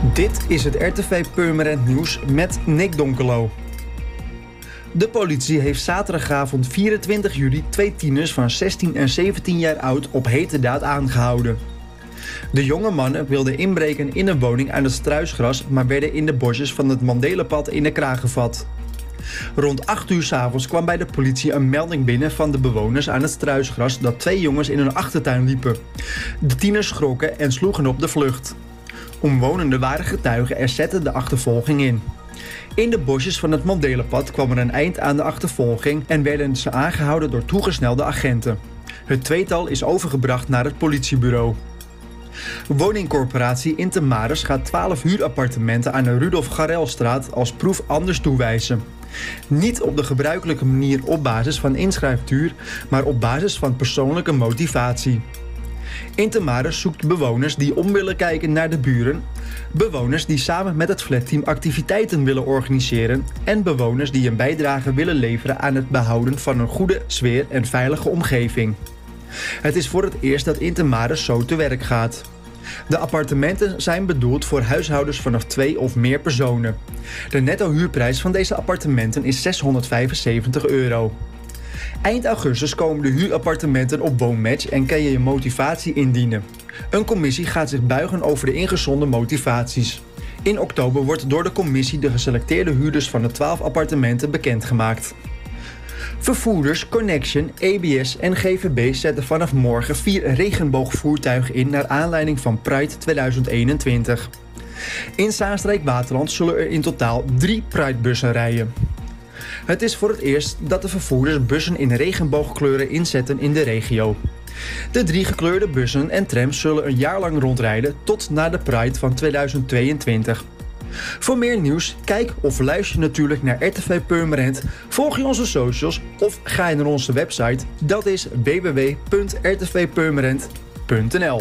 Dit is het RTV Purmerend Nieuws met Nick Donkelo. De politie heeft zaterdagavond 24 juli twee tieners van 16 en 17 jaar oud op hete daad aangehouden. De jonge mannen wilden inbreken in een woning aan het struisgras, maar werden in de bosjes van het Mandelenpad in de kraag gevat. Rond 8 uur s'avonds kwam bij de politie een melding binnen van de bewoners aan het struisgras dat twee jongens in hun achtertuin liepen. De tieners schrokken en sloegen op de vlucht. Omwonenden waren getuigen en zetten de achtervolging in. In de bosjes van het Mandelenpad kwam er een eind aan de achtervolging en werden ze aangehouden door toegesnelde agenten. Het tweetal is overgebracht naar het politiebureau. Woningcorporatie Intermaris gaat 12 huurappartementen aan de Rudolf Garelstraat als proef anders toewijzen. Niet op de gebruikelijke manier op basis van inschrijftuur, maar op basis van persoonlijke motivatie. Intermaris zoekt bewoners die om willen kijken naar de buren, bewoners die samen met het flatteam activiteiten willen organiseren en bewoners die een bijdrage willen leveren aan het behouden van een goede sfeer en veilige omgeving. Het is voor het eerst dat Intermaris zo te werk gaat. De appartementen zijn bedoeld voor huishoudens vanaf twee of meer personen. De netto huurprijs van deze appartementen is 675 euro. Eind augustus komen de huurappartementen op Woonmatch en kan je je motivatie indienen. Een commissie gaat zich buigen over de ingezonden motivaties. In oktober wordt door de commissie de geselecteerde huurders van de 12 appartementen bekendgemaakt. Vervoerders, Connection, ABS en GVB zetten vanaf morgen vier regenboogvoertuigen in naar aanleiding van Pride 2021. In Zaanstreek-Waterland zullen er in totaal drie Pride-bussen rijden. Het is voor het eerst dat de vervoerders bussen in regenboogkleuren inzetten in de regio. De drie gekleurde bussen en trams zullen een jaar lang rondrijden tot na de Pride van 2022. Voor meer nieuws, kijk of luister natuurlijk naar RTV Purmerend, volg je onze socials of ga naar onze website. Dat is www.rtvpurmerend.nl